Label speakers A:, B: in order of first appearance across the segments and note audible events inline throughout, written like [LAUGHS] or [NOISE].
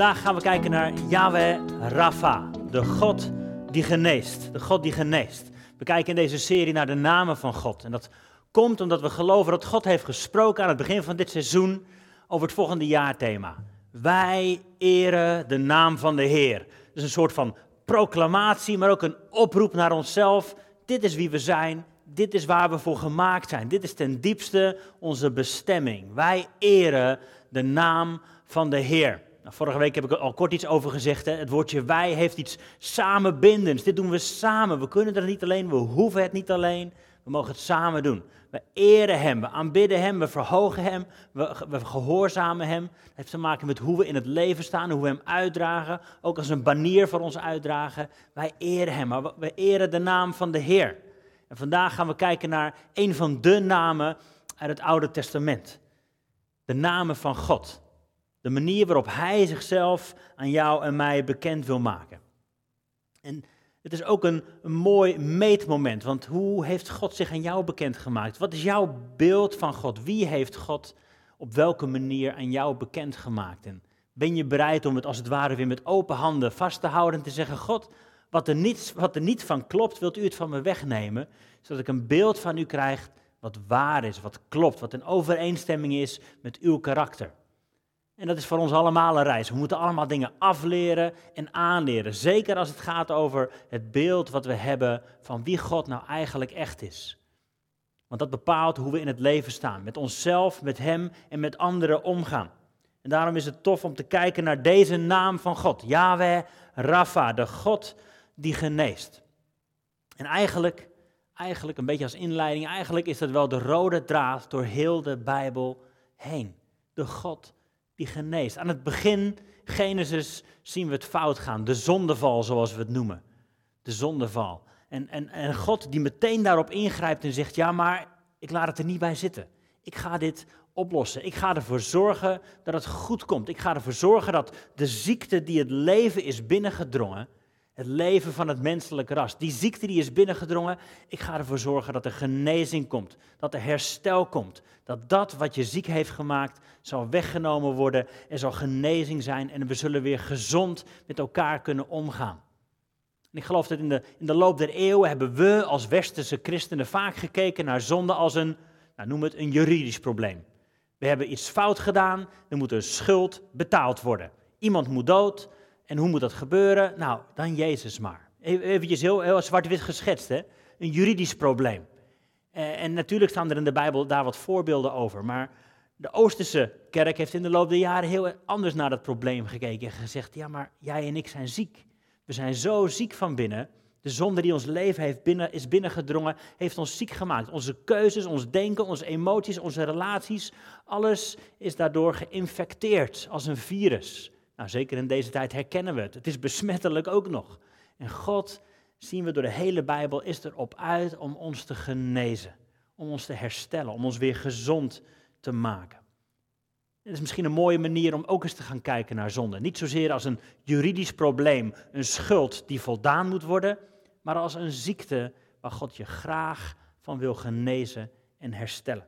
A: vandaag gaan we kijken naar Yahweh Rafa, de God die geneest. De God die geneest. We kijken in deze serie naar de namen van God. En dat komt omdat we geloven dat God heeft gesproken aan het begin van dit seizoen over het volgende jaarthema. Wij eren de naam van de Heer. Dus een soort van proclamatie, maar ook een oproep naar onszelf. Dit is wie we zijn, dit is waar we voor gemaakt zijn. Dit is ten diepste onze bestemming. Wij eren de naam van de Heer. Nou, vorige week heb ik al kort iets over gezegd. Hè? Het woordje wij heeft iets samenbindends. Dit doen we samen. We kunnen het niet alleen, we hoeven het niet alleen. We mogen het samen doen. We eren Hem, we aanbidden Hem, we verhogen Hem, we, we gehoorzamen Hem. Het heeft te maken met hoe we in het leven staan, hoe we Hem uitdragen. Ook als een banier voor ons uitdragen. Wij eren Hem, maar we eren de naam van de Heer. En vandaag gaan we kijken naar een van de namen uit het Oude Testament. De namen van God. De manier waarop Hij zichzelf aan jou en mij bekend wil maken. En het is ook een, mooi meetmoment, want hoe heeft God zich aan jou bekendgemaakt? Wat is jouw beeld van God? Wie heeft God op welke manier aan jou bekendgemaakt? En ben je bereid om het als het ware weer met open handen vast te houden en te zeggen: God, wat er, niet, wat er niet van klopt, wilt u het van me wegnemen, zodat ik een beeld van u krijg wat waar is, wat klopt, wat in overeenstemming is met uw karakter. En dat is voor ons allemaal een reis. We moeten allemaal dingen afleren en aanleren. Zeker als het gaat over het beeld wat we hebben van wie God nou eigenlijk echt is. Want dat bepaalt hoe we in het leven staan. Met onszelf, met Hem en met anderen omgaan. En daarom is het tof om te kijken naar deze naam van God. Yahweh Rafa, de God die geneest. En eigenlijk, eigenlijk een beetje als inleiding, eigenlijk is dat wel de rode draad door heel de Bijbel heen. De God die geneest. Aan het begin, Genesis, zien we het fout gaan. De zondeval, zoals we het noemen. De zondeval. En, en, en God die meteen daarop ingrijpt en zegt, ja, maar ik laat het er niet bij zitten. Ik ga dit oplossen. Ik ga ervoor zorgen dat het goed komt. Ik ga ervoor zorgen dat de ziekte die het leven is binnengedrongen, het leven van het menselijke ras. Die ziekte die is binnengedrongen, ik ga ervoor zorgen dat er genezing komt, dat er herstel komt. Dat dat wat je ziek heeft gemaakt zal weggenomen worden, er zal genezing zijn en we zullen weer gezond met elkaar kunnen omgaan. En ik geloof dat in de, in de loop der eeuwen hebben we als westerse christenen vaak gekeken naar zonde als een, nou noem het een juridisch probleem. We hebben iets fout gedaan, er moet een schuld betaald worden. Iemand moet dood, en hoe moet dat gebeuren? Nou, dan Jezus maar. Even heel, heel zwart-wit geschetst, hè? Een juridisch probleem. Eh, en natuurlijk staan er in de Bijbel daar wat voorbeelden over. Maar de Oosterse kerk heeft in de loop der jaren heel anders naar dat probleem gekeken. En gezegd, ja, maar jij en ik zijn ziek. We zijn zo ziek van binnen. De zonde die ons leven heeft binnen, is binnengedrongen, heeft ons ziek gemaakt. Onze keuzes, ons denken, onze emoties, onze relaties, alles is daardoor geïnfecteerd als een virus. Nou, zeker in deze tijd herkennen we het. Het is besmettelijk ook nog. En God, zien we door de hele Bijbel, is erop uit om ons te genezen. Om ons te herstellen, om ons weer gezond te maken. Het is misschien een mooie manier om ook eens te gaan kijken naar zonde. Niet zozeer als een juridisch probleem, een schuld die voldaan moet worden, maar als een ziekte waar God je graag van wil genezen en herstellen.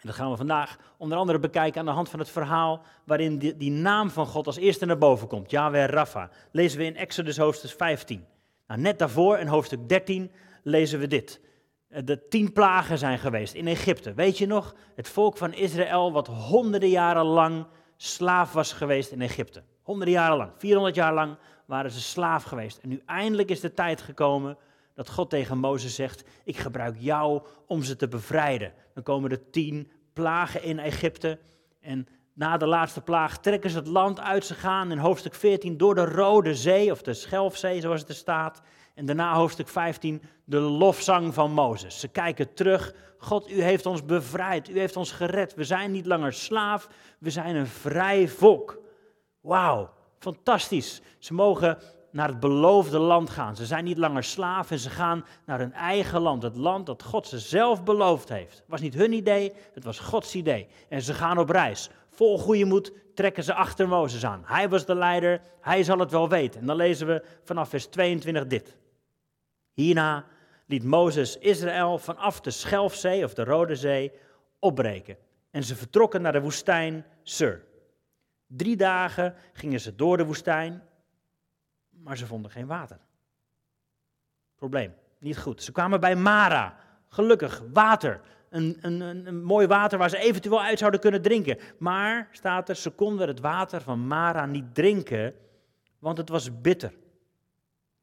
A: En dat gaan we vandaag onder andere bekijken aan de hand van het verhaal waarin die, naam van God als eerste naar boven komt, Yahweh Rapha. Lezen we in Exodus hoofdstuk 15. Nou, net daarvoor, in hoofdstuk 13, lezen we dit. Eh, de tien plagen zijn geweest in Egypte. Weet je nog? Het volk van Israël wat honderden jaren lang slaaf was geweest in Egypte. Honderden jaren lang, 400 jaar lang waren ze slaaf geweest. En nu eindelijk is de tijd gekomen dat God tegen Mozes zegt: Ik gebruik jou om ze te bevrijden. Dan komen er tien plagen in Egypte. En na de laatste plaag trekken ze het land uit. Ze gaan in hoofdstuk 14 door de Rode Zee, of de Schelfzee zoals het er staat. En daarna hoofdstuk 15 de lofzang van Mozes. Ze kijken terug. God, u heeft ons bevrijd. U heeft ons gered. We zijn niet langer slaaf. We zijn een vrij volk. Wauw, fantastisch. Ze mogen naar het beloofde land gaan. Ze zijn niet langer slaven en ze gaan naar hun eigen land. Het land dat God ze zelf beloofd heeft. Het was niet hun idee, het was Gods idee. En ze gaan op reis. Vol goede moed trekken ze achter Mozes aan. Hij was de leider, hij zal het wel weten. En dan lezen we vanaf vers 22 dit. Hierna liet Mozes Israël vanaf de Schelfzee of de Rode Zee opbreken. En ze vertrokken naar de woestijn Sur. Drie dagen gingen ze door de woestijn, maar ze vonden geen water. Probleem, niet goed. Ze kwamen bij Mara. Gelukkig, water. Een, een, een, mooi water waar ze eventueel uit zouden kunnen drinken. Maar, staat er, ze konden het water van Mara niet drinken, want het was bitter.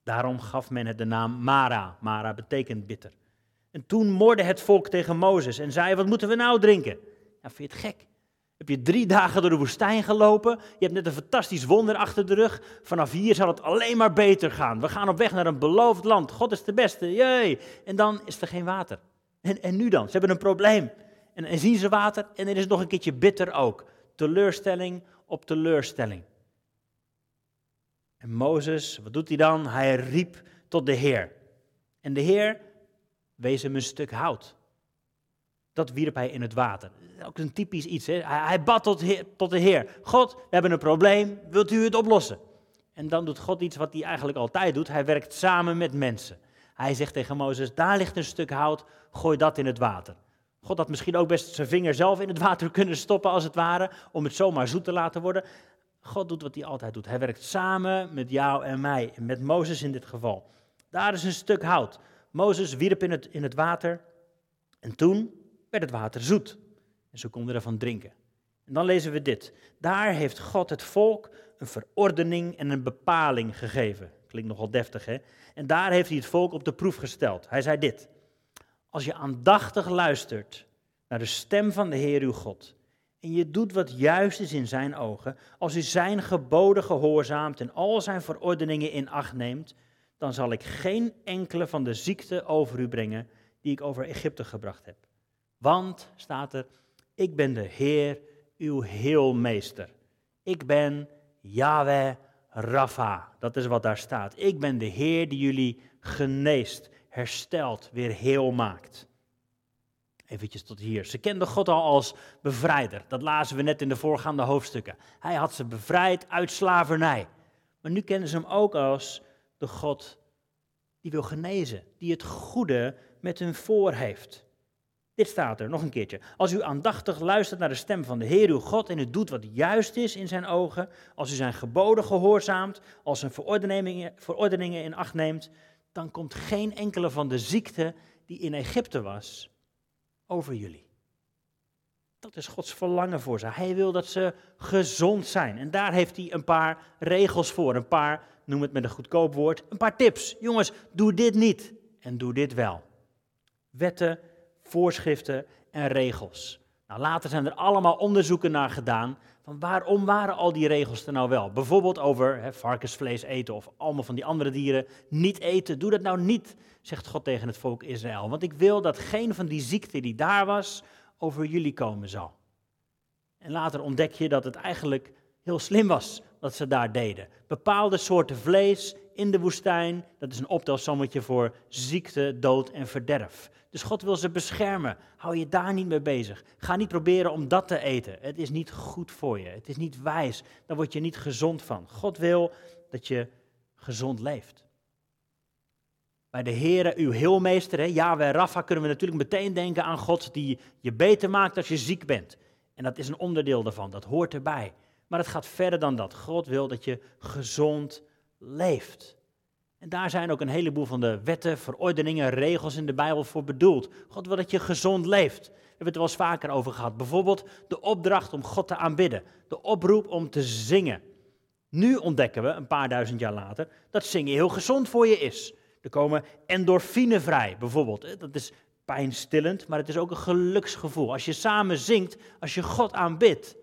A: Daarom gaf men het de naam Mara. Mara betekent bitter. En toen morde het volk tegen Mozes en zei, wat moeten we nou drinken? Ja, vind je het gek? Heb je drie dagen door de woestijn gelopen? Je hebt net een fantastisch wonder achter de rug. Vanaf hier zal het alleen maar beter gaan. We gaan op weg naar een beloofd land. God is de beste. Jee. En dan is er geen water. En, en nu dan? Ze hebben een probleem. En, en zien ze water en er is nog een keertje bitter ook. Teleurstelling op teleurstelling. En Mozes, wat doet hij dan? Hij riep tot de Heer. En de Heer wees hem een stuk hout. Dat wierp hij in het water. Ook een typisch iets. Hè? Hij, bad tot, tot de Heer. God, we hebben een probleem. Wilt u het oplossen? En dan doet God iets wat hij eigenlijk altijd doet. Hij werkt samen met mensen. Hij zegt tegen Mozes, daar ligt een stuk hout, gooi dat in het water. God had misschien ook best zijn vinger zelf in het [LAUGHS] water kunnen stoppen, als het ware, om het zomaar zoet te laten worden. God doet wat hij altijd doet. Hij werkt samen met jou en mij, met Mozes in dit geval. Daar is een stuk hout. Mozes wierp in het, in het water en toen werd het water zoet. En ze konden ervan drinken. En dan lezen we dit. Daar heeft God het volk een verordening en een bepaling gegeven. Klinkt nogal deftig, hè? En daar heeft hij het volk op de proef gesteld. Hij zei dit. Als je aandachtig luistert naar de stem van de Heer uw God en je doet wat juist is in zijn ogen, als u zijn geboden gehoorzaamt en al zijn verordeningen in acht neemt, dan zal ik geen enkele van de ziekte over u brengen die ik over Egypte gebracht heb. Want, staat er, ik ben de Heer, uw heelmeester. Ik ben Yahweh Rafa. Dat is wat daar staat. Ik ben de Heer die jullie geneest, herstelt, weer heel maakt. Eventjes tot hier. Ze kenden God al als bevrijder. Dat lazen we net in de voorgaande hoofdstukken. Hij had ze bevrijd uit slavernij. Maar nu kennen ze hem ook als de God die wil genezen, die het goede met hun voor heeft. Dit staat er nog een keertje. Als u aandachtig luistert naar de stem van de Heer uw God en u doet wat juist is in zijn ogen, als u zijn geboden gehoorzaamt, als zijn verordeningen, verordeningen in acht neemt, dan komt geen enkele van de ziekte die in Egypte was over jullie. Dat is Gods verlangen voor ze. Hij wil dat ze gezond zijn. En daar heeft hij een paar regels voor. Een paar, noem het met een goedkoop woord, een paar tips. Jongens, doe dit niet en doe dit wel. Wetten voorschriften en regels. Nou, later zijn er allemaal onderzoeken naar gedaan van waarom waren al die regels er nou wel? Bijvoorbeeld over varkensvlees eten of allemaal van die andere dieren niet eten. Doe dat nou niet, zegt God tegen het volk Israël. Want ik wil dat geen van die ziekte die daar was over jullie komen zal. En later ontdek je dat het eigenlijk heel slim was wat ze daar deden. Bepaalde soorten vlees in de woestijn, dat is een optelsommetje voor ziekte, dood en verderf. Dus God wil ze beschermen. Hou je daar niet mee bezig. Ga niet proberen om dat te eten. Het is niet goed voor je. Het is niet wijs. Daar word je niet gezond van. God wil dat je gezond leeft. Bij de Heere, uw heelmeester, hè, Yahweh Rafa, kunnen we natuurlijk meteen denken aan God die je beter maakt als je ziek bent. En dat is een onderdeel daarvan, dat hoort erbij. Maar het gaat verder dan dat. God wil dat je gezond leeft. En daar zijn ook een heleboel van de wetten, verordeningen, regels in de Bijbel voor bedoeld. God wil dat je gezond leeft. We hebben het wel eens vaker over gehad. Bijvoorbeeld de opdracht om God te aanbidden. De oproep om te zingen. Nu ontdekken we, een paar duizend jaar later, dat zingen heel gezond voor je is. Er komen endorfine vrij, bijvoorbeeld. Dat is pijnstillend, maar het is ook een geluksgevoel. Als je samen zingt, als je God aanbidt,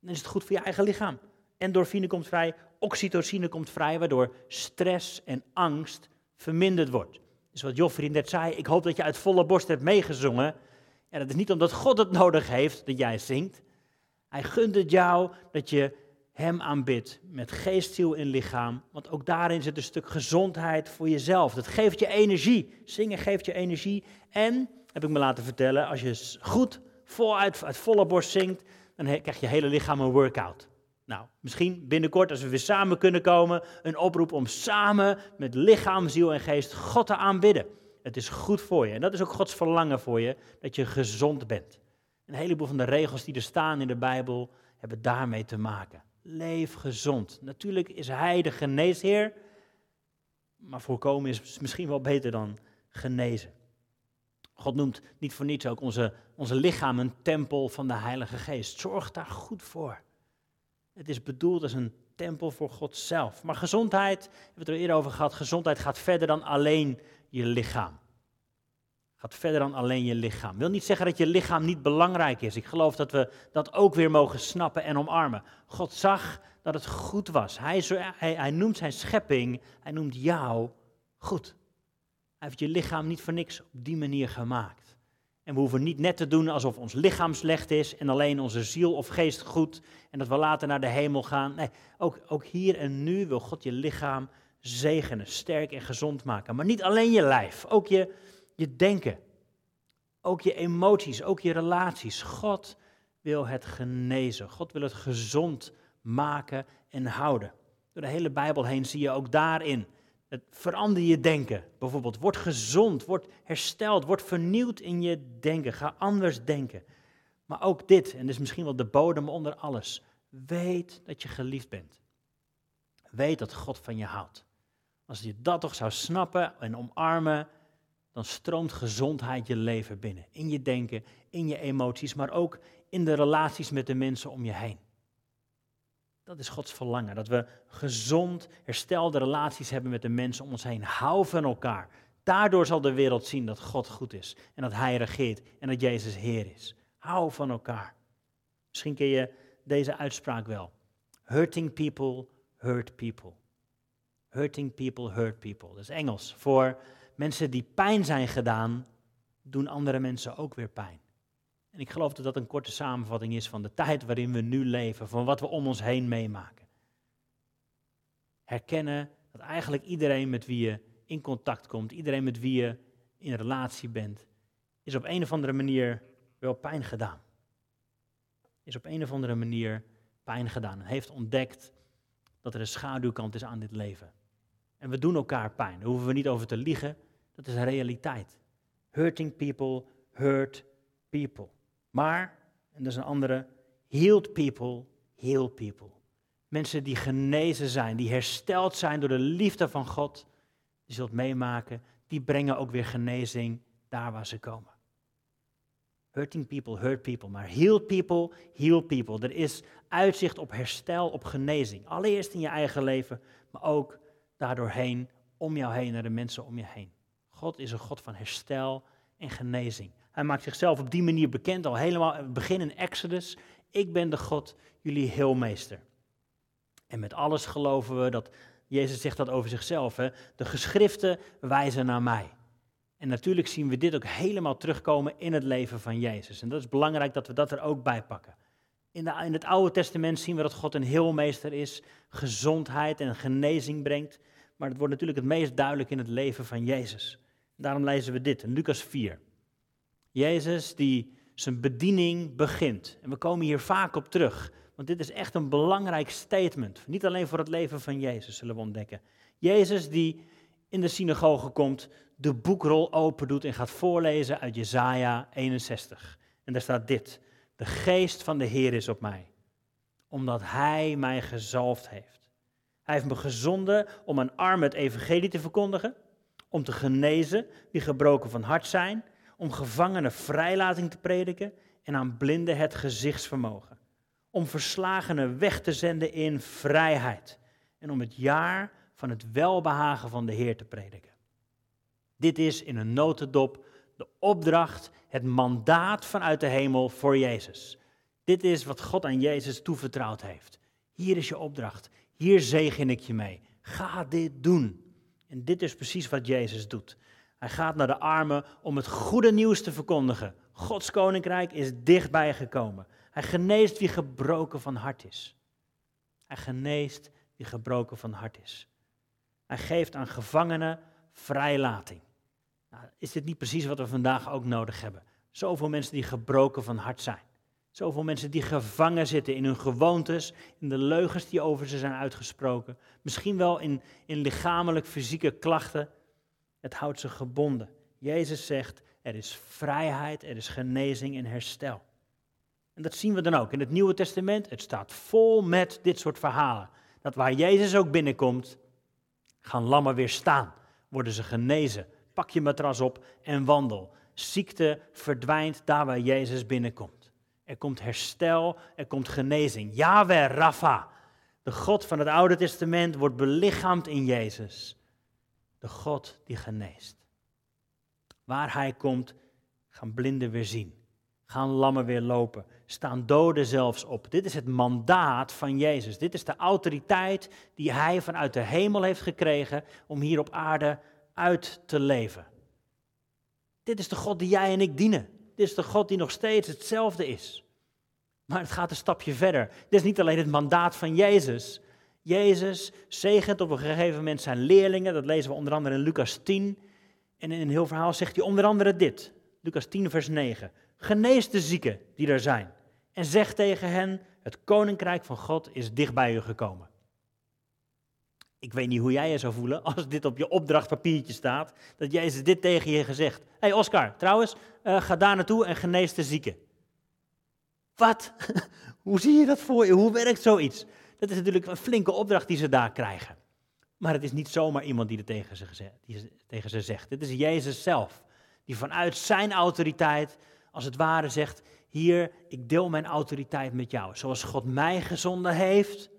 A: dan is het goed voor je eigen lichaam. Endorfine komt vrij, oxytocine komt vrij, waardoor stress en angst verminderd wordt. Dus wat Joffrey net zei, ik hoop dat je uit volle borst hebt meegezongen. En dat is niet omdat God het nodig heeft dat jij zingt. Hij gunt het jou dat je hem aanbidt met geest, ziel en lichaam. Want ook daarin zit een stuk gezondheid voor jezelf. Dat geeft je energie. Zingen geeft je energie. En, heb ik me laten vertellen, als je goed voluit uit volle borst zingt, dan krijg je hele lichaam een workout. Nou, misschien binnenkort als we weer samen kunnen komen, een oproep om samen met lichaam, ziel en geest God te aanbidden. Het is goed voor je en dat is ook Gods verlangen voor je, dat je gezond bent. Een heleboel van de regels die er staan in de Bijbel hebben daarmee te maken. Leef gezond. Natuurlijk is Hij de geneesheer, maar voorkomen is misschien wel beter dan genezen. God noemt niet voor niets ook onze, onze lichaam een tempel van de Heilige Geest. Zorg daar goed voor. Het is bedoeld als een tempel voor God zelf. Maar gezondheid, we hebben het er eerder over gehad, gezondheid gaat verder dan alleen je lichaam. Gaat verder dan alleen je lichaam. Wil niet zeggen dat je lichaam niet belangrijk is. Ik geloof dat we dat ook weer mogen snappen en omarmen. God zag dat het goed was. Hij, hij, hij noemt zijn schepping, hij noemt jou goed. Hij heeft je lichaam niet voor niks op die manier gemaakt. En we hoeven niet net te doen alsof ons lichaam slecht is en alleen onze ziel of geest goed en dat we later naar de hemel gaan. Nee, ook, ook hier en nu wil God je lichaam zegenen, sterk en gezond maken. Maar niet alleen je lijf, ook je, je denken, ook je emoties, ook je relaties. God wil het genezen. God wil het gezond maken en houden. Door de hele Bijbel heen zie je ook daarin. Het verander je denken. Bijvoorbeeld, word gezond, word hersteld, word vernieuwd in je denken. Ga anders denken. Maar ook dit, en dit is misschien wel de bodem onder alles. Weet dat je geliefd bent. Weet dat God van je houdt. Als je dat toch zou snappen en omarmen, dan stroomt gezondheid je leven binnen. In je denken, in je emoties, maar ook in de relaties met de mensen om je heen. Dat is Gods verlangen, dat we gezond, herstelde relaties hebben met de mensen om ons heen. Hou van elkaar. Daardoor zal de wereld zien dat God goed is en dat Hij regeert en dat Jezus Heer is. Hou van elkaar. Misschien ken je deze uitspraak wel. Hurting people hurt people. Hurting people hurt people. Dat is Engels voor mensen die pijn zijn gedaan, doen andere mensen ook weer pijn. En ik geloof dat dat een korte samenvatting is van de tijd waarin we nu leven, van wat we om ons heen meemaken. Herkennen dat eigenlijk iedereen met wie je in contact komt, iedereen met wie je in relatie bent, is op een of andere manier wel pijn gedaan. Is op een of andere manier pijn gedaan en heeft ontdekt dat er een schaduwkant is aan dit leven. En we doen elkaar pijn. Daar hoeven we niet over te liegen. Dat is realiteit. Hurting people hurt people. Maar, en dat is een andere, healed people heal people. Mensen die genezen zijn, die hersteld zijn door de liefde van God, je zult meemaken, die brengen ook weer genezing daar waar ze komen. Hurting people hurt people, maar healed people heal people. Er is uitzicht op herstel, op genezing. Allereerst in je eigen leven, maar ook daardoorheen, om jou heen, naar de mensen om je heen. God is een God van herstel en genezing. Hij maakt zichzelf op die manier bekend, al helemaal begin in Exodus. Ik ben de God, jullie heelmeester. En met alles geloven we dat, Jezus zegt dat over zichzelf, hè, de geschriften wijzen naar mij. En natuurlijk zien we dit ook helemaal terugkomen in het leven van Jezus. En dat is belangrijk dat we dat er ook bij pakken. In, de, in het Oude Testament zien we dat God een heelmeester is, gezondheid en genezing brengt. Maar het wordt natuurlijk het meest duidelijk in het leven van Jezus. Daarom lezen we dit in Lucas 4. Jezus die zijn bediening begint. En we komen hier vaak op terug, want dit is echt een belangrijk statement. Niet alleen voor het leven van Jezus zullen we ontdekken. Jezus die in de synagoge komt, de boekrol open doet en gaat voorlezen uit Jesaja 61. En daar staat dit: De geest van de Heer is op mij, omdat Hij mij gezalfd heeft. Hij heeft me gezonden om aan armen het evangelie te verkondigen, om te genezen wie gebroken van hart zijn, om gevangenen vrijlating te prediken en aan blinden het gezichtsvermogen, om verslagenen weg te zenden in vrijheid en om het jaar van het welbehagen van de Heer te prediken. Dit is in een notendop de opdracht, het mandaat vanuit de hemel voor Jezus. Dit is wat God aan Jezus toevertrouwd heeft. Hier is je opdracht. Hier zegen ik je mee. Ga dit doen. En dit is precies wat Jezus doet. Hij gaat naar de armen om het goede nieuws te verkondigen. Gods koninkrijk is dichtbij gekomen. Hij geneest wie gebroken van hart is. Hij geneest wie gebroken van hart is. Hij geeft aan gevangenen vrijlating. Nou, is dit niet precies wat we vandaag ook nodig hebben? Zoveel mensen die gebroken van hart zijn. Zoveel mensen die gevangen zitten in hun gewoontes, in de leugens die over ze zijn uitgesproken. Misschien wel in, in lichamelijk, fysieke klachten. Het houdt ze gebonden. Jezus zegt, er is vrijheid, er is genezing en herstel. En dat zien we dan ook in het Nieuwe Testament. Het staat vol met dit soort verhalen. Dat waar Jezus ook binnenkomt, gaan lammen weer staan, worden ze genezen. Pak je matras op en wandel. Ziekte verdwijnt daar waar Jezus binnenkomt. Er komt herstel, er komt genezing. Yahweh Rafa, de God van het Oude Testament, wordt belichaamd in Jezus. De God die geneest. Waar hij komt, gaan blinden weer zien. Gaan lammen weer lopen. Staan doden zelfs op. Dit is het mandaat van Jezus. Dit is de autoriteit die hij vanuit de hemel heeft gekregen om hier op aarde uit te leven. Dit is de God die jij en ik dienen. Dit is de God die nog steeds hetzelfde is. Maar het gaat een stapje verder. Dit is niet alleen het mandaat van Jezus. Jezus zegent op een gegeven moment zijn leerlingen. Dat lezen we onder andere in Lucas 10. En in een heel verhaal zegt hij onder andere dit. Lucas 10, vers 9. Genees de zieken die er zijn. En zeg tegen hen: Het koninkrijk van God is dicht bij u gekomen. Ik weet niet hoe jij je zou voelen als dit op je opdrachtpapiertje staat. Dat Jezus dit tegen je gezegd. Hé hey Oscar, trouwens, uh, ga daar naartoe en genees de zieken. Wat? [LAUGHS] hoe zie je dat voor je? Hoe werkt zoiets? Dat is natuurlijk een flinke opdracht die ze daar krijgen. Maar het is niet zomaar iemand die het tegen ze, tegen ze zegt. Het is Jezus zelf. Die vanuit zijn autoriteit, als het ware, zegt: Hier, ik deel mijn autoriteit met jou. Zoals God mij gezonden heeft,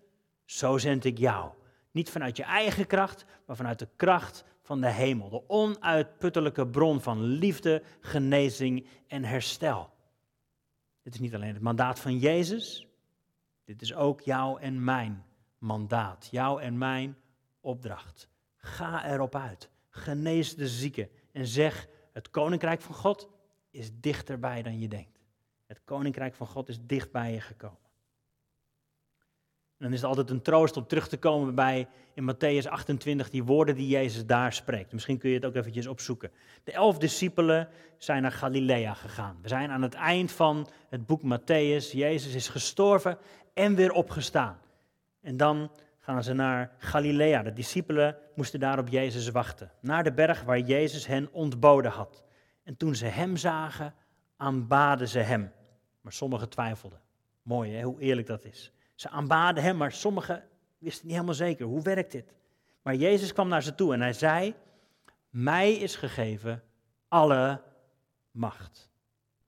A: zo zend ik jou. Niet vanuit je eigen kracht, maar vanuit de kracht van de hemel. De onuitputtelijke bron van liefde, genezing en herstel. Dit is niet alleen het mandaat van Jezus, dit is ook jouw en mijn mandaat. Jouw en mijn opdracht. Ga erop uit. Genees de zieken en zeg: Het koninkrijk van God is dichterbij dan je denkt. Het koninkrijk van God is dicht bij je gekomen. En dan is het altijd een troost om terug te komen bij in Matthäus 28 die woorden die Jezus daar spreekt. Misschien kun je het ook eventjes opzoeken. De elf discipelen zijn naar Galilea gegaan. We zijn aan het eind van het boek Matthäus. Jezus is gestorven en weer opgestaan. En dan gaan ze naar Galilea. De discipelen moesten daar op Jezus wachten. Naar de berg waar Jezus hen ontboden had. En toen ze hem zagen, aanbaden ze hem. Maar sommigen twijfelden. Mooi hè, hoe eerlijk dat is. Ze aanbaden hem, maar sommigen wisten niet helemaal zeker. Hoe werkt dit? Maar Jezus kwam naar ze toe en hij zei: Mij is gegeven alle macht.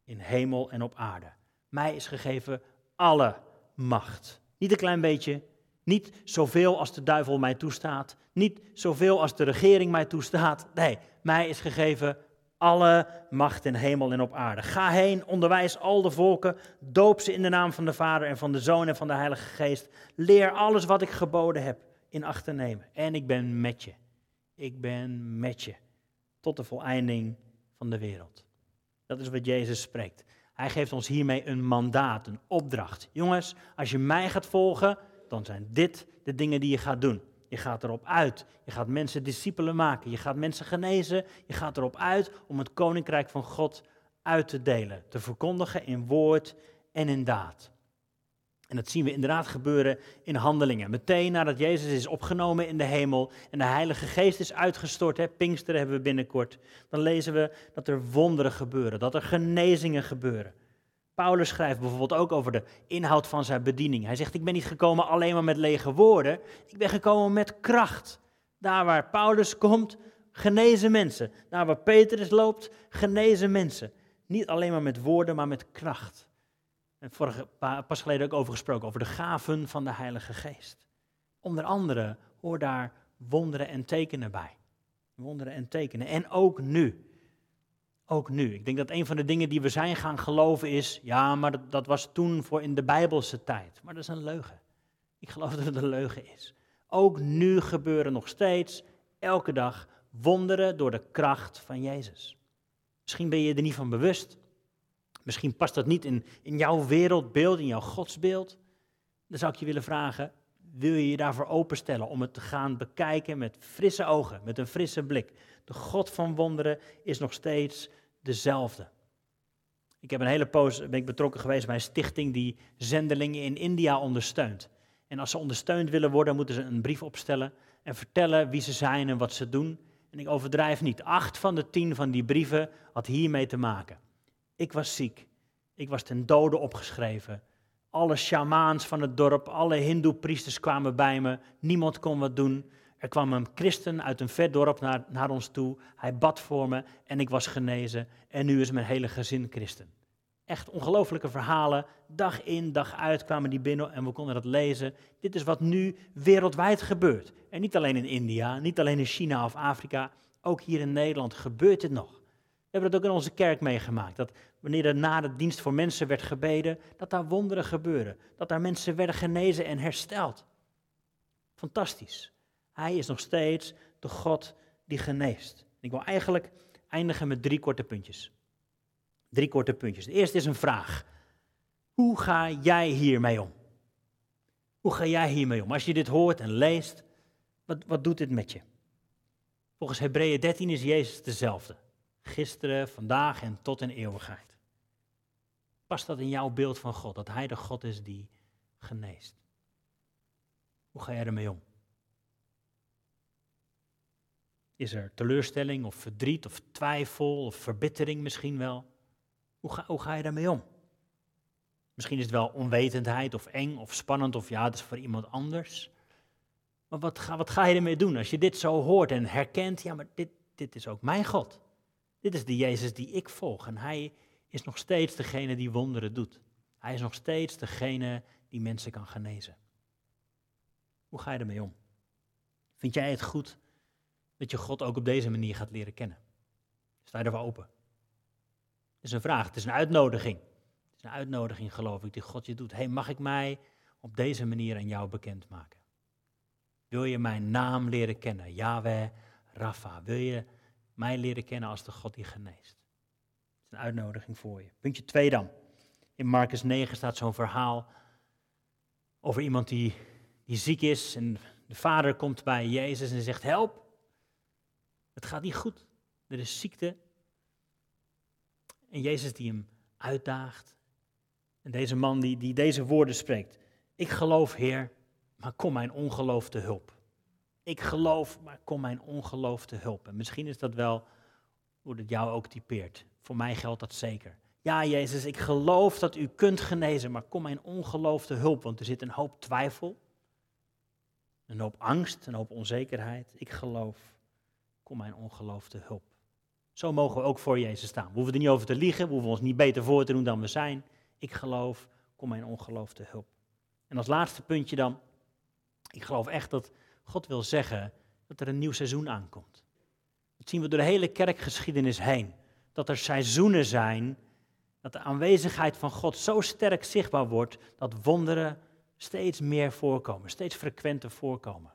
A: In hemel en op aarde. Mij is gegeven alle macht. Niet een klein beetje, niet zoveel als de duivel mij toestaat, niet zoveel als de regering mij toestaat. Nee, mij is gegeven alle macht in hemel en op aarde. Ga heen, onderwijs al de volken, doop ze in de naam van de Vader en van de Zoon en van de Heilige Geest. Leer alles wat ik geboden heb in acht te nemen. En ik ben met je. Ik ben met je. Tot de voleinding van de wereld. Dat is wat Jezus spreekt. Hij geeft ons hiermee een mandaat, een opdracht. Jongens, als je mij gaat volgen, dan zijn dit de dingen die je gaat doen. Je gaat erop uit. Je gaat mensen discipelen maken. Je gaat mensen genezen. Je gaat erop uit om het koninkrijk van God uit te delen. Te verkondigen in woord en in daad. En dat zien we inderdaad gebeuren in handelingen. Meteen nadat Jezus is opgenomen in de hemel en de Heilige Geest is uitgestort, hè, Pinksteren hebben we binnenkort, dan lezen we dat er wonderen gebeuren, dat er genezingen gebeuren. Paulus schrijft bijvoorbeeld ook over de inhoud van zijn bediening. Hij zegt, ik ben niet gekomen alleen maar met lege woorden, ik ben gekomen met kracht. Daar waar Paulus komt, genezen mensen. Daar waar Petrus loopt, genezen mensen. Niet alleen maar met woorden, maar met kracht. En vorige, pas geleden ook over gesproken, over de gaven van de Heilige Geest. Onder andere hoor daar wonderen en tekenen bij. Wonderen en tekenen. En ook nu ook nu. Ik denk dat een van de dingen die we zijn gaan geloven is, ja, maar dat, dat was toen voor in de Bijbelse tijd. Maar dat is een leugen. Ik geloof dat het een leugen is. Ook nu gebeuren nog steeds, elke dag, wonderen door de kracht van Jezus. Misschien ben je er niet van bewust. Misschien past dat niet in, in jouw wereldbeeld, in jouw godsbeeld. Dan zou ik je willen vragen, wil je je daarvoor openstellen om het te gaan bekijken met frisse ogen, met een frisse blik? De God van wonderen is nog steeds dezelfde. Ik heb een hele poos ben ik betrokken geweest bij een stichting die zendelingen in India ondersteunt. En als ze ondersteund willen worden, moeten ze een brief opstellen en vertellen wie ze zijn en wat ze doen. En ik overdrijf niet. Acht van de tien van die brieven had hiermee te maken. Ik was ziek. Ik was ten dode opgeschreven. Alle shamaans van het dorp, alle hindoe-priesters kwamen bij me. Niemand kon wat doen. Er kwam een christen uit een vet dorp naar, naar ons toe. Hij bad voor me en ik was genezen. En nu is mijn hele gezin christen. Echt ongelofelijke verhalen. Dag in, dag uit kwamen die binnen en we konden dat lezen. Dit is wat nu wereldwijd gebeurt. En niet alleen in India, niet alleen in China of Afrika. Ook hier in Nederland gebeurt dit nog. We hebben dat ook in onze kerk meegemaakt. Dat wanneer er na de dienst voor mensen werd gebeden, dat daar wonderen gebeuren. Dat daar mensen werden genezen en hersteld. Fantastisch. Hij is nog steeds de God die geneest. Ik wil eigenlijk eindigen met drie korte puntjes. Drie korte puntjes. De eerste is een vraag. Hoe ga jij hiermee om? Hoe ga jij hiermee om? Als je dit hoort en leest, wat, wat doet dit met je? Volgens Hebreeën 13 is Jezus dezelfde. Gisteren, vandaag en tot in eeuwigheid. Past dat in jouw beeld van God, dat Hij de God is die geneest? Hoe ga jij ermee om? Is er teleurstelling of verdriet of twijfel of verbittering misschien wel? Hoe ga, hoe ga je daarmee om? Misschien is het wel onwetendheid of eng of spannend of ja, het is voor iemand anders. Maar wat ga, wat ga je ermee doen als je dit zo hoort en herkent, ja, maar dit, dit is ook mijn God. Dit is de Jezus die ik volg en hij is nog steeds degene die wonderen doet. Hij is nog steeds degene die mensen kan genezen. Hoe ga je ermee om? Vind jij het goed dat je God ook op deze manier gaat leren kennen? Sta je ervoor open? Het is een vraag, het is een uitnodiging. Het is een uitnodiging, geloof ik, die God je doet. hey, mag ik mij op deze manier aan jou bekendmaken? Wil je mijn naam leren kennen? Yahweh, Rafa. Wil je mij leren kennen als de God die geneest? Het is een uitnodiging voor je. Puntje 2 dan. In Marcus 9 staat zo'n verhaal over iemand die, die ziek is. En de vader komt bij Jezus en zegt: Help, het gaat niet goed. Er is ziekte. En Jezus die hem uitdaagt. En deze man die, die deze woorden spreekt. Ik geloof, Heer, maar kom mijn ongeloof te hulp. Ik geloof, maar kom mijn ongeloof te hulp. En misschien is dat wel hoe het jou ook typeert. Voor mij geldt dat zeker. Ja, Jezus, ik geloof dat u kunt genezen, maar kom mijn ongeloof te hulp. Want er zit een hoop twijfel, een hoop angst, een hoop onzekerheid. Ik geloof, kom mijn ongeloof te hulp. Zo mogen we ook voor Jezus staan. We hoeven er niet over te liegen, we hoeven ons niet beter voor te doen dan we zijn. Ik geloof, kom mijn ongeloof te hulp. En als laatste puntje dan, ik geloof echt dat God wil zeggen dat er een nieuw seizoen aankomt. Dat zien we door de hele kerkgeschiedenis heen. Dat er seizoenen zijn, dat de aanwezigheid van God zo sterk zichtbaar wordt, dat wonderen steeds meer voorkomen, steeds frequenter voorkomen.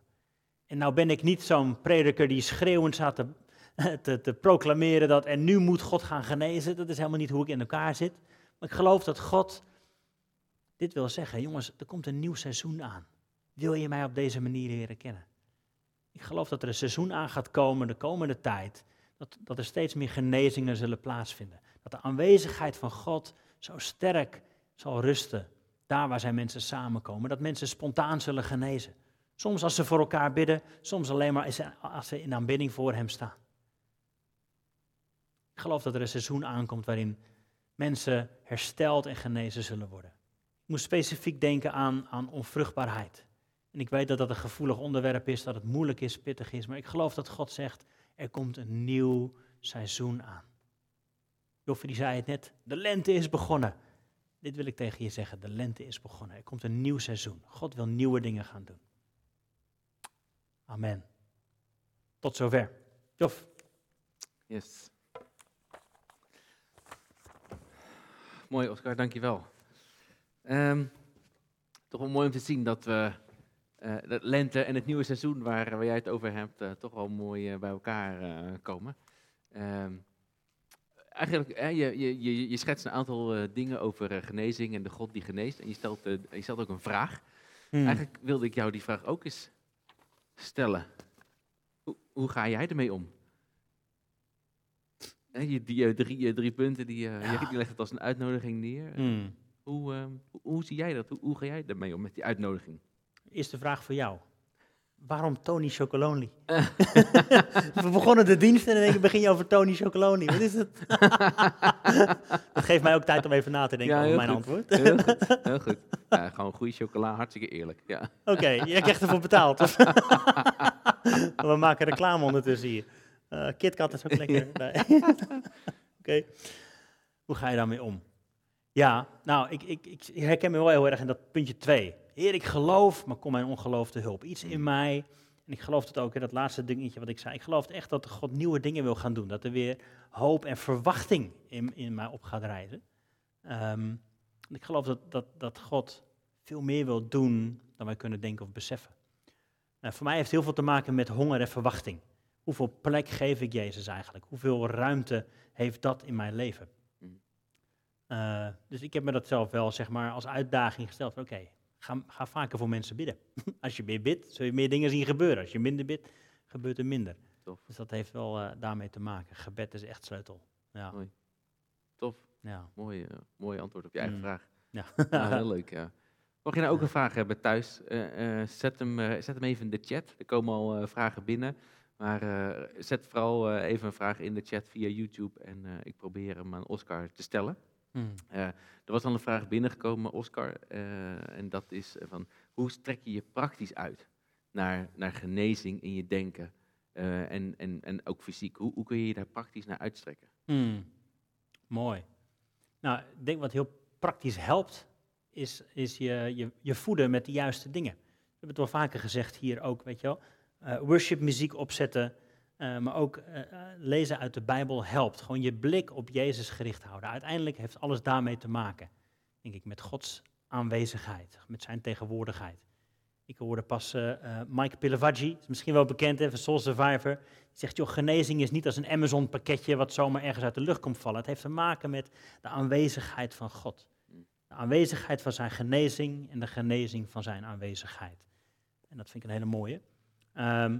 A: En nou ben ik niet zo'n prediker die schreeuwend staat te, [LAUGHS] te, te proclameren dat en nu moet God gaan genezen. Dat is helemaal niet hoe ik in elkaar zit. Maar ik geloof dat God dit wil zeggen. Jongens, er komt een nieuw seizoen aan. Wil je mij op deze manier leren kennen? Ik geloof dat er een seizoen aan gaat komen de komende tijd. Dat, dat er steeds meer genezingen zullen plaatsvinden. Dat de aanwezigheid van God zo sterk zal rusten. Daar waar zijn mensen samenkomen. Dat mensen spontaan zullen genezen. Soms als ze voor elkaar bidden, soms alleen maar als ze in aanbidding voor hem staan. Ik geloof dat er een seizoen aankomt waarin mensen hersteld en genezen zullen worden. Ik moet specifiek denken aan, aan onvruchtbaarheid. En ik weet dat dat een gevoelig onderwerp is, dat het moeilijk is, pittig is, maar ik geloof dat God zegt, er komt een nieuw seizoen aan. Joffrey zei het net, de lente is begonnen. Dit wil ik tegen je zeggen, de lente is begonnen. Er komt een nieuw seizoen. God wil nieuwe dingen gaan doen. Amen. Tot zover. Jof.
B: Yes. Mooi, Oscar, dankjewel. Um, toch wel mooi om te zien dat we de lente en het nieuwe seizoen waar, waar jij het over hebt, uh, toch wel mooi uh, bij elkaar komen. Um, eigenlijk, je, je, je, je schetst een aantal dingen over genezing en de God die geneest. En je stelt, je stelt ook een vraag. Hmm. Eigenlijk wilde ik jou die vraag ook eens stellen. Hoe, hoe ga jij ermee om? Die, die drie, drie punten, die, ja. die legt het als een uitnodiging neer. Hmm. Hoe, uh, hoe, hoe, zie jij dat? Hoe, hoe, ga jij ermee om met die uitnodiging?
A: Eerste vraag voor jou. waarom Tony Chocolonely? [LAUGHS] [LAUGHS] We begonnen de dienst en dan begin je over Tony Chocolonely. Wat is het? [LAUGHS] dat geeft mij ook tijd om even na te denken
B: Ja,
A: over mijn
B: goed.
A: antwoord.
B: Heel goed. Heel goed. Ja, gewoon goede chocola, hartstikke eerlijk. Ja.
A: Oké, jij krijgt ervoor betaald. We maken reclame ondertussen hier. Eh KitKat is ook lekker. Oké. Hoe ga je daarmee om? Ja, nou, ik, ik, ik herken me wel heel erg in dat puntje 2. Heer, ik geloof, maar kom mijn ongeloof te hulp. Iets in mij, en ik geloof het ook, hè, dat laatste dingetje wat ik zei. Ik geloof echt dat God nieuwe dingen wil gaan doen. Dat er weer hoop en verwachting in, in mij op gaat rijzen. Ehm, ik geloof dat, dat, dat God veel meer wil doen dan wij kunnen denken of beseffen. Nou, voor mij heeft het heel veel te maken met honger en verwachting. Hoeveel plek geef ik Jezus eigenlijk? Hoeveel ruimte heeft dat in mijn leven?
B: Mm.
A: Eh, dus ik heb me dat zelf wel zeg maar, als uitdaging gesteld. Oké, ga, ga vaker voor mensen bidden. [LAUGHS] als je meer bidt, zul je meer dingen zien gebeuren. Als je minder bidt, gebeurt er minder.
B: Tof.
A: Dus dat heeft wel eh, daarmee te maken. Gebed is echt sleutel. Ja,
B: Mooi. Tof.
A: ja.
B: Mooi, eh, mooi antwoord op je eigen
A: Mm.
B: vraag.
A: ja. [LAUGHS]
B: Ja, heel leuk, ja. Mocht je nou ook een vraag hebben thuis, eh, zet, hem, zet hem even in de chat. Er komen al vragen binnen. Maar zet vooral even een vraag in de chat via YouTube en ik probeer hem aan Oscar te stellen.
A: Hmm.
B: Eh, er was al een vraag binnengekomen, Oscar, eh, en dat is eh, van hoe strek je je praktisch uit naar, naar genezing in je denken en, en, en ook fysiek? Hoe, hoe kun je je daar praktisch naar uitstrekken?
A: Hmm. Mooi. Nou, ik denk wat heel praktisch helpt, is, is je, je, je voeden met de juiste dingen. We hebben het wel vaker gezegd hier ook, weet je wel. Worship muziek opzetten, eh, maar ook eh, eh, lezen uit de Bijbel helpt. Gewoon je blik op Jezus gericht houden. Uiteindelijk heeft alles daarmee te maken, denk ik, met Gods aanwezigheid, met zijn tegenwoordigheid. Ik hoorde pas Mike Pilavaggi, is misschien wel bekend, van Soul Survivor. Die zegt, joh, genezing is niet als een Amazon pakketje wat zomaar ergens uit de lucht komt vallen. Het heeft te maken met de aanwezigheid van God. De aanwezigheid van zijn genezing en de genezing van zijn aanwezigheid. En dat vind ik een hele mooie. Ehm,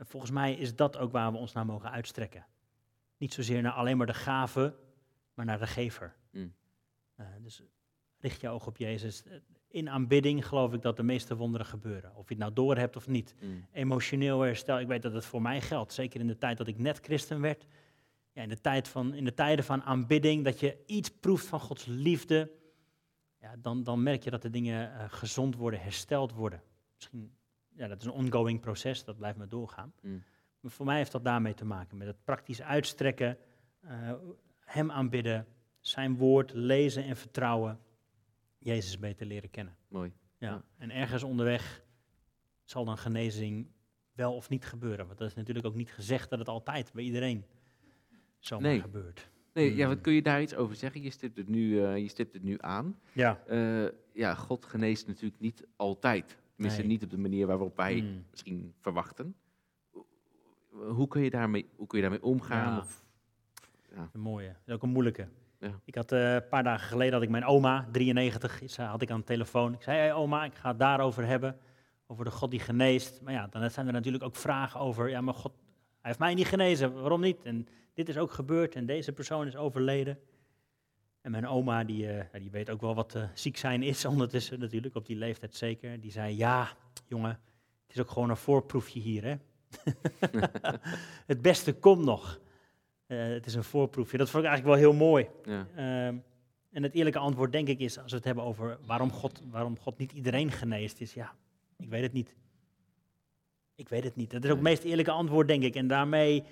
A: en volgens mij is dat ook waar we ons naar mogen uitstrekken. Niet zozeer naar alleen maar de gave, maar naar de gever.
B: Mm.
A: Eh, dus richt je oog op Jezus. In aanbidding geloof ik dat de meeste wonderen gebeuren. Of je het nou door hebt of niet.
B: Mm.
A: Emotioneel herstel, ik weet dat het voor mij geldt. Zeker in de tijd dat ik net christen werd. Ja, in, de tijd van, in de tijden van aanbidding, dat je iets proeft van Gods liefde. Ja, dan, dan merk je dat de dingen eh, gezond worden, hersteld worden. Misschien, ja, dat is een ongoing proces, dat blijft maar doorgaan.
B: Mm.
A: Maar voor mij heeft dat daarmee te maken, met het praktisch uitstrekken, eh, Hem aanbidden, Zijn woord lezen en vertrouwen, Jezus beter leren kennen.
B: Mooi.
A: Ja.
B: Ja.
A: En ergens onderweg zal dan genezing wel of niet gebeuren. Want dat is natuurlijk ook niet gezegd dat het altijd bij iedereen zomaar
B: Nee.
A: gebeurt.
B: Nee, ja,
A: Mm.
B: wat kun je daar iets over zeggen? Je stipt het nu, eh, je stipt het nu aan.
A: Ja.
B: Eh, ja, God geneest natuurlijk niet altijd. Tenminste,
A: Nee.
B: niet op de manier waarop wij
A: Mm.
B: misschien verwachten. Hoe kun je daarmee, hoe kun je daarmee omgaan?
A: Ja.
B: Of,
A: Een mooie. Dat is ook een moeilijke.
B: Ja.
A: Ik had eh, een paar dagen geleden had ik mijn oma, 93, is, eh, had ik aan de telefoon. Ik zei, hey, oma, ik ga het daarover hebben. Over de God die geneest. Maar ja, dan zijn er natuurlijk ook vragen over. Ja, maar God, hij heeft mij niet genezen. Waarom niet? En dit is ook gebeurd en deze persoon is overleden. En mijn oma, die, eh, die weet ook wel wat eh, ziek zijn is [LAUGHS] ondertussen natuurlijk, op die leeftijd zeker. Die zei, ja, jongen, het is ook gewoon een voorproefje hier, hè. [LAUGHS] het beste komt nog. Eh, het is een voorproefje. Dat vond ik eigenlijk wel heel mooi.
B: ja.
A: Ehm, en het eerlijke antwoord, denk ik, is als we het hebben over waarom God, waarom God niet iedereen geneest, is ja, ik weet het niet. Ik weet het niet. Dat is ook het meest eerlijke antwoord, denk ik. En daarmee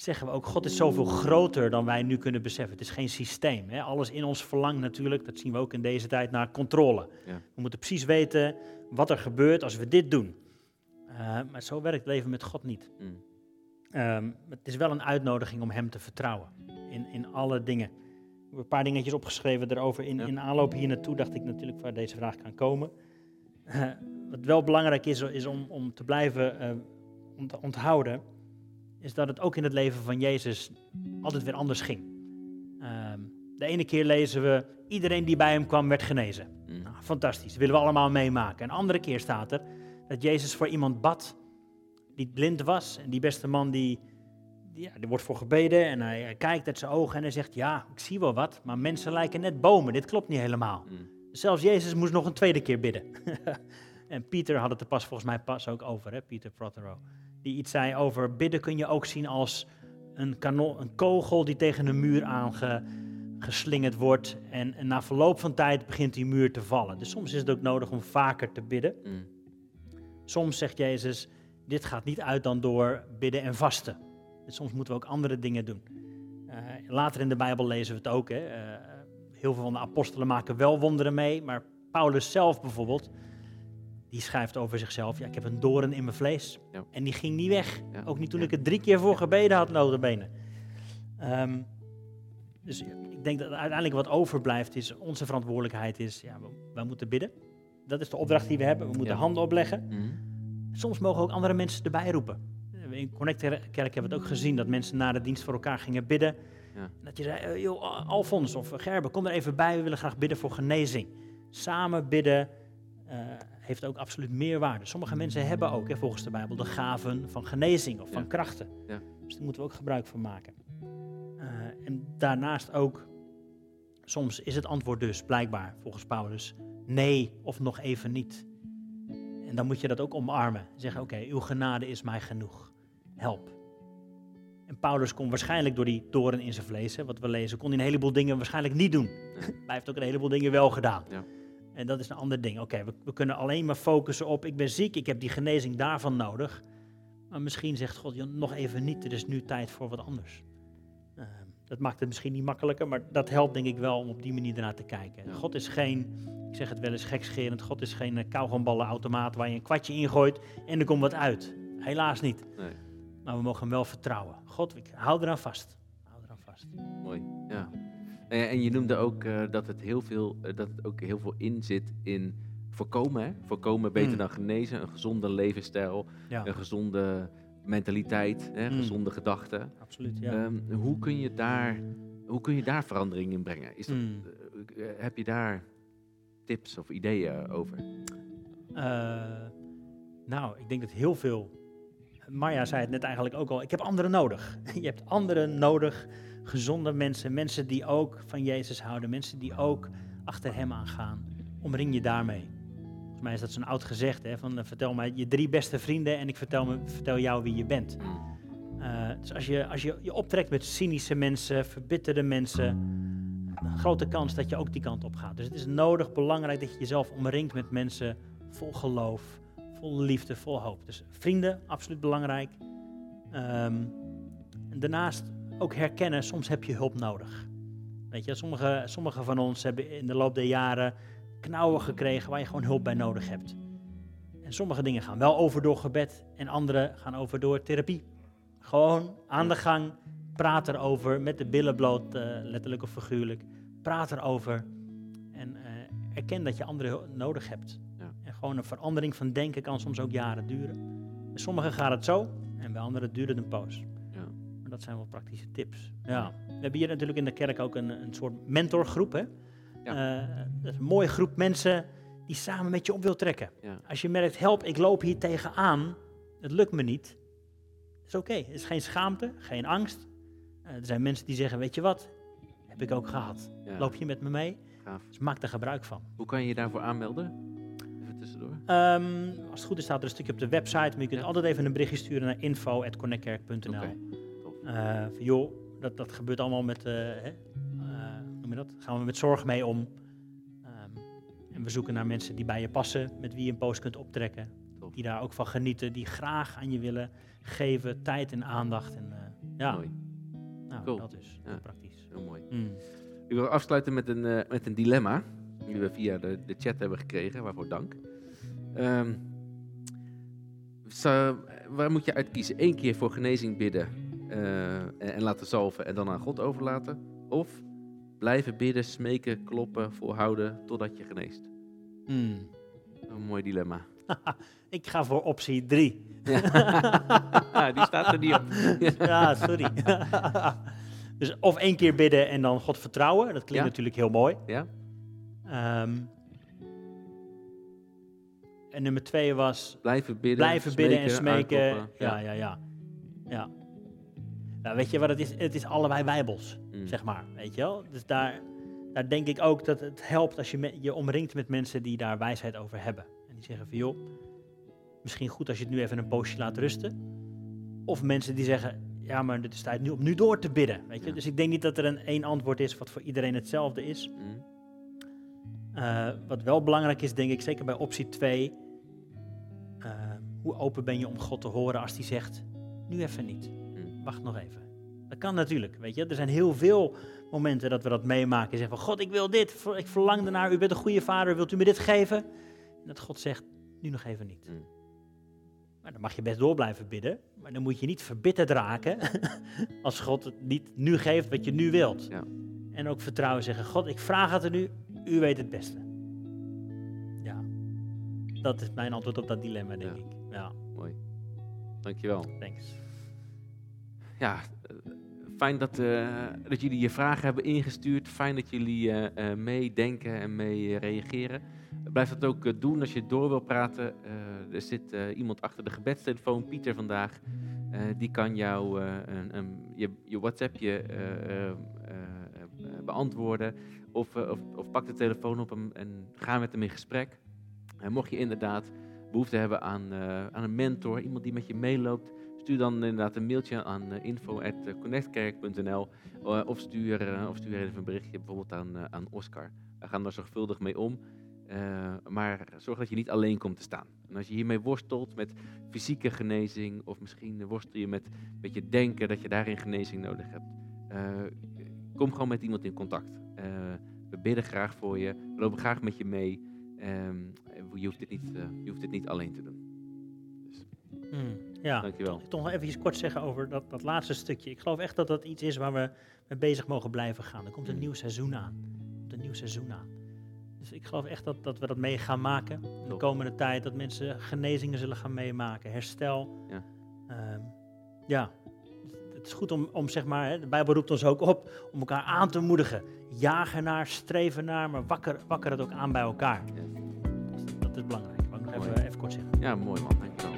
A: zeggen we ook, God is zoveel groter dan wij nu kunnen beseffen. Het is geen systeem. Hè? Alles in ons verlangt natuurlijk, dat zien we ook in deze tijd, naar controle.
B: Ja.
A: We moeten precies weten wat er gebeurt als we dit doen. Eh, maar zo werkt het leven met God niet.
B: Mm.
A: Ehm, het is wel een uitnodiging om Hem te vertrouwen in, in alle dingen. Ik heb een paar dingetjes opgeschreven erover. In,
B: Ja.
A: in aanloop hier naartoe dacht ik natuurlijk waar deze vraag kan komen. Eh, wat wel belangrijk is, is om, om te blijven ont- onthouden, is dat het ook in het leven van Jezus altijd weer anders ging. Ehm, de ene keer lezen we, iedereen die bij hem kwam werd genezen.
B: Mm.
A: Nou, fantastisch, willen we allemaal meemaken. Een andere keer staat er dat Jezus voor iemand bad die blind was. En die beste man, die, die, ja, er wordt voor gebeden en hij, hij kijkt uit zijn ogen en hij zegt, ja, ik zie wel wat, maar mensen lijken net bomen, dit klopt niet helemaal.
B: Mm.
A: Zelfs Jezus moest nog een tweede keer bidden. [LAUGHS] En Pieter had het er pas volgens mij pas ook over, hè? Pieter Prothero. Die iets zei over bidden kun je ook zien als een, kanon, een kogel die tegen een muur aangeslingerd wordt. En, en, na verloop van tijd begint die muur te vallen. Dus soms is het ook nodig om vaker te bidden.
B: Mm.
A: Soms zegt Jezus, dit gaat niet uit dan door bidden en vasten. Dus soms moeten we ook andere dingen doen. Uh, later in de Bijbel lezen we het ook. Hè? Uh, heel veel van de apostelen maken wel wonderen mee, maar Paulus zelf bijvoorbeeld, die schrijft over zichzelf, ja, ik heb een doorn in mijn vlees.
B: Ja.
A: En die ging niet weg.
B: Ja.
A: Ook niet toen
B: Ja.
A: ik het drie keer voor gebeden had, notabene. Ehm dus ik denk dat uiteindelijk wat overblijft is, onze verantwoordelijkheid is, ja, we, wij moeten bidden. Dat is de opdracht die we hebben. We moeten handen opleggen.
B: Mm.
A: Soms mogen ook andere mensen erbij roepen. In Connect Kerk hebben we het ook gezien dat mensen na de dienst voor elkaar gingen bidden. Dat je zei, eh, joh, Alfons of Gerben, kom er even bij, we willen graag bidden voor genezing. Samen bidden eh, heeft ook absoluut meerwaarde. Sommige mensen hebben ook, hè, volgens de Bijbel, de gaven van genezing of van
B: Ja.
A: krachten.
B: Ja.
A: Dus daar moeten we ook gebruik van maken. Eh, en daarnaast ook, soms is het antwoord dus blijkbaar, volgens Paulus, nee of nog even niet. En dan moet je dat ook omarmen. Zeggen, oké, uw genade is mij genoeg. Help. En Paulus kon waarschijnlijk door die doren in zijn vlees, hè, wat we lezen, kon hij een heleboel dingen waarschijnlijk niet doen. Maar hij heeft ook een heleboel dingen wel gedaan.
B: Ja.
A: En dat is een ander ding. Oké, we, we kunnen alleen maar focussen op, ik ben ziek, ik heb die genezing daarvan nodig. Maar misschien zegt God, joh, nog even niet, er is nu tijd voor wat anders. Eh, dat maakt het misschien niet makkelijker, maar dat helpt denk ik wel om op die manier ernaar te kijken. God is geen, ik zeg het wel eens gekscherend, God is geen uh, kauwgomballenautomaat waar je een kwartje ingooit en er komt wat uit. Helaas niet.
B: Nee.
A: Maar we mogen hem wel vertrouwen. God, ik hou eraan vast. Hou eraan vast.
B: Mooi, ja. En, en je noemde ook eh, dat, het heel veel, eh, dat het ook heel veel in zit in voorkomen. Hè? Voorkomen beter
A: Mm.
B: dan genezen. Een gezonde levensstijl,
A: Ja,
B: een gezonde mentaliteit, hè?
A: Mm.
B: gezonde gedachten.
A: absoluut. Ja.
B: Ehm, hoe, kun je daar, hoe kun je daar verandering in brengen? Is dat,
A: Mm.
B: eh, eh, heb je daar tips of ideeën over?
A: Eh, nou, ik denk dat heel veel. Marja zei het net eigenlijk ook al. Ik heb anderen nodig. [LAUGHS] Je hebt anderen nodig. Gezonde mensen. Mensen die ook van Jezus houden. Mensen die ook achter hem aangaan. Omring je daarmee. Volgens mij is dat zo'n oud gezegd. Hè, van, eh, vertel mij je drie beste vrienden en ik vertel, me, vertel jou wie je bent.
B: Mm.
A: Eh, dus als je, als je je optrekt met cynische mensen, verbitterde mensen, een grote kans dat je ook die kant op gaat. Dus het is nodig, belangrijk dat je jezelf omringt met mensen vol geloof, vol liefde, vol hoop. Dus vrienden, absoluut belangrijk. Ehm, en daarnaast ook herkennen, soms heb je hulp nodig. Weet je, sommige, sommige van ons hebben in de loop der jaren knauwen gekregen waar je gewoon hulp bij nodig hebt. En sommige dingen gaan wel over door gebed en andere gaan over door therapie. Gewoon aan de gang, praat erover, met de billen bloot, eh, letterlijk of figuurlijk. Praat erover en eh, erken dat je anderen nodig hebt.
B: Ja.
A: En gewoon een verandering van denken kan soms ook jaren duren. Bij sommigen gaat het zo en bij anderen duurt het een poos. Dat zijn wel praktische tips. Ja. We hebben hier natuurlijk in de kerk ook een, een soort mentorgroep. Hè?
B: Ja.
A: Eh, dat is een mooie groep mensen die samen met je op wil trekken.
B: Ja.
A: Als je merkt, help, ik loop hier tegenaan, het lukt me niet. is oké. Het is geen schaamte, geen angst. Eh, er zijn mensen die zeggen, weet je wat, heb ik ook gehad.
B: Ja.
A: Loop je met me mee?
B: Gaaf.
A: Dus maak er gebruik van.
B: Hoe kan je je daarvoor aanmelden? Even tussendoor.
A: Ehm, als het goed is staat er een stukje op de website, maar je kunt altijd even een berichtje sturen naar info.connectkerk.nl. Eh, van, joh, dat, dat gebeurt allemaal met, eh, hè, eh, noem je dat? Gaan we met zorg mee om. Ehm, en we zoeken naar mensen die bij je passen, met wie je een post kunt optrekken. Die daar ook van genieten, die graag aan je willen geven, tijd en aandacht. En, eh, ja,
B: Mooi,
A: nou,
B: Cool.
A: dat is
B: Ja.
A: praktisch.
B: heel mooi.
A: Mm.
B: Ik wil afsluiten met een, eh, met een dilemma. Die we via de, de chat hebben gekregen, waarvoor dank. Zo- waar moet je uitkiezen? Eén keer voor genezing bidden eh, en, en laten zalven en dan aan God overlaten? Of blijven bidden, smeken, kloppen, volhouden totdat je geneest?
A: Mm.
B: Een mooi dilemma. [LAUGHS]
A: Ik ga voor optie 3. [LAUGHS]
B: Ja, die staat er niet op.
A: ja, sorry. [LAUGHS] dus of één keer bidden en dan God vertrouwen. Dat klinkt
B: Ja.
A: natuurlijk heel mooi.
B: Ja?
A: Ehm, en nummer twee was
B: Blijven bidden,
A: blijven bidden en smeken. Ja, ja, ja. ja. Nou, weet je wat het is? Het is allebei bijbels,
B: Mm.
A: zeg maar. Weet je wel? Dus daar, daar denk ik ook dat het helpt als je me- je omringt met mensen die daar wijsheid over hebben. En Die zeggen van joh, misschien goed als je het nu even een poosje laat rusten. Of mensen die zeggen, ja, maar het is tijd nu om nu door te bidden. Weet je?
B: Ja.
A: Dus ik denk niet dat er een één antwoord is wat voor iedereen hetzelfde is.
B: Mm.
A: Eh, wat wel belangrijk is, denk ik, zeker bij optie 2. eh, hoe open ben je om God te horen als hij zegt, nu even niet. Wacht nog even. Dat kan natuurlijk, weet je. Er zijn heel veel momenten dat we dat meemaken. En zeggen van, God, ik wil dit. Ik verlang ernaar. U bent een goede vader. Wilt u me dit geven? En dat God zegt, nu nog even niet.
B: Mm.
A: Maar dan mag je best door blijven bidden. Maar dan moet je niet verbitterd raken [LAUGHS] als God het niet nu geeft wat je nu wilt.
B: Ja.
A: En ook vertrouwen zeggen, God, ik vraag het er nu. U weet het beste. Ja. Dat is mijn antwoord op dat dilemma, denk
B: Ja.
A: ik. Ja,
B: Mooi. Dankjewel.
A: thanks.
B: Ja, fijn dat, eh, dat jullie je vragen hebben ingestuurd. Fijn dat jullie eh, eh, meedenken en mee reageren. Blijf dat ook doen als je door wil praten. Er zit iemand achter de gebedstelefoon, Pieter vandaag. Die kan jou een, een- je, je WhatsAppje beantwoorden. Of, of, of pak de telefoon op hem en ga met hem in gesprek. En mocht je inderdaad behoefte hebben aan, aan een mentor, iemand die met je meeloopt, stuur dan inderdaad een mailtje aan uh, info.connectkerk.nl uh, of, stuur, uh, of stuur even een berichtje bijvoorbeeld aan, aan Oscar. We gaan daar zorgvuldig mee om. Maar zorg dat je niet alleen komt te staan. En als je hiermee worstelt met fysieke genezing, of misschien worstel je met een beetje denken dat je daarin genezing nodig hebt, kom gewoon met iemand in contact. We bidden graag voor je, we lopen graag met je mee. Um, je, hoeft dit niet, je hoeft dit niet alleen te doen.
A: Dus. Hmm, ja,
B: dankjewel.
A: Toch nog even kort zeggen over dat, dat laatste stukje. Ik geloof echt dat dat iets is waar we mee bezig mogen blijven gaan. Er komt een nieuw seizoen aan. Komt een nieuw seizoen aan. Dus ik geloof echt dat, dat we dat mee gaan maken in de komende tijd. Dat mensen genezingen zullen gaan meemaken, herstel.
B: Ja,
A: uh, ja. het is goed om, om zeg maar, hè, de Bijbel roept ons ook op om elkaar aan te moedigen. Jagen naar, streven naar, maar wakker, wakker het ook aan bij elkaar.
B: Ja.
A: Dus dat is belangrijk. Ik wou nog even, even kort zeggen.
B: Ja, mooi man, dankjewel.